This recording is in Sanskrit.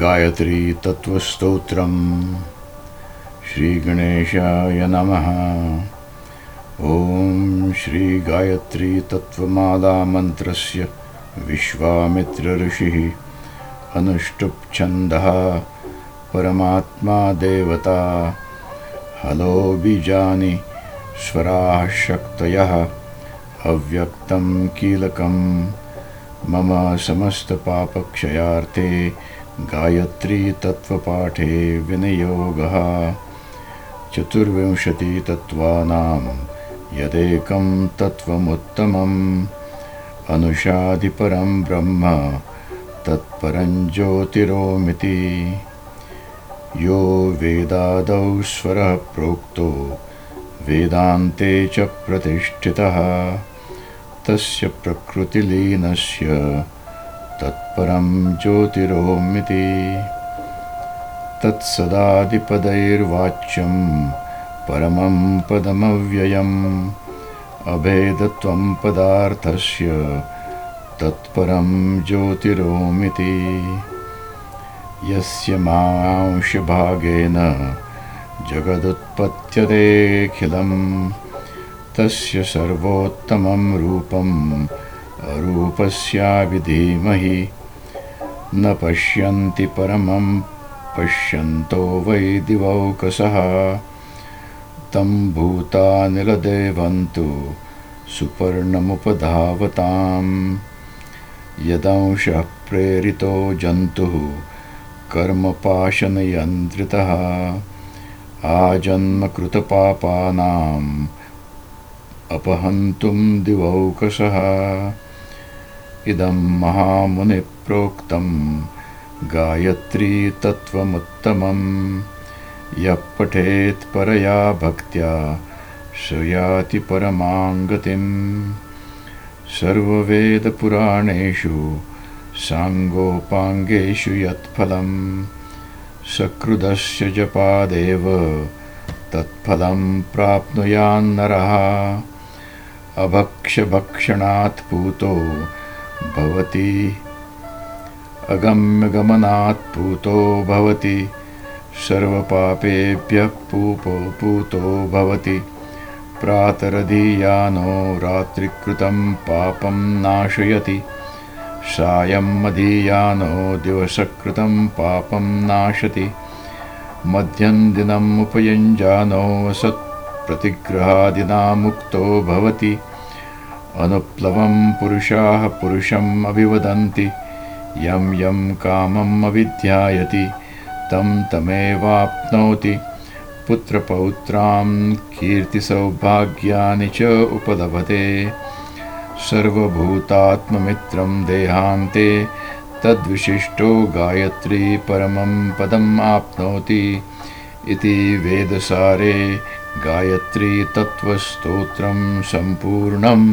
गायत्रीतत्त्वस्तोत्रम् श्रीगणेशाय नमः। ॐ श्रीगायत्रीतत्त्वमालामन्त्रस्य विश्वामित्रऋषिः। अनुष्टुप्छन्दः परमात्मा देवता। हलो बीजानि स्वराः शक्तयः। अव्यक्तं कीलकम्। मम समस्तपापक्षयार्थे गायत्रीतत्त्वपाठे विनियोगः। चतुर्विंशतितत्त्वानां यदेकं तत्त्वमुत्तमम्। अनुषादिपरं ब्रह्म तत्परं ज्योतिरोमिति। यो वेदादौ स्वरः प्रोक्तो वेदान्ते च प्रतिष्ठितः तस्य प्रकृतिलीनस्य तत्परं ज्योतिरोमिति। तत्सदादिपदैर्वाच्यं परमं पदमव्ययम्। अभेदत्वं पदार्थस्य तत्परं ज्योतिरोमिति। यस्य मांशभागेन जगदुत्पत्यतेऽखिलम् तस्य सर्वोत्तमं रूपम् अरूपस्याभिधीमहि न पश्यन्ति परमं पश्यन्तो वै दिवौकसः। तं भूतानिलदेवन्तु सुपर्णमुपधावताम्। यदंशः प्रेरितो जन्तुः कर्मपाशनयन्त्रितः। आजन्मकृतपापानाम् अपहन्तुं दिवौकसः इदं महामुनिप्रोक्तं गायत्रीतत्त्वमुत्तमम् यः पठेत् परया भक्त्या स याति परमाङ्गतिम्। सर्ववेदपुराणेषु साङ्गोपाङ्गेषु यत्फलम्। सकृदस्य जपादेव तत्फलं प्राप्नुयान्नरः अभक्ष्यभक्षणात् पूतो भवति। अगम्यगमनात् पूतो भवति। सर्वपापेभ्यः पूपो पूतो भवति। प्रातरधीयानो रात्रिकृतं पापं नाशयति। सायं मदीयानो दिवसकृतं पापं नाशति। मध्यन्दिनम् उपयुञ्जानो सत्प्रतिग्रहादिना मुक्तो भवति। अनुप्लवं पुरुषाः पुरुषम् अभिवदन्ति। यं यं कामम् अविध्यायति। तं तमेवाप्नोति। पुत्रपौत्रां कीर्तिसौभाग्यानि च उपलभते। सर्वभूतात्ममित्रं देहान्ते। तद्विशिष्टो गायत्री परमं पदम् आप्नोति। इति वेदसारे गायत्रीतत्त्वस्तोत्रं सम्पूर्णम्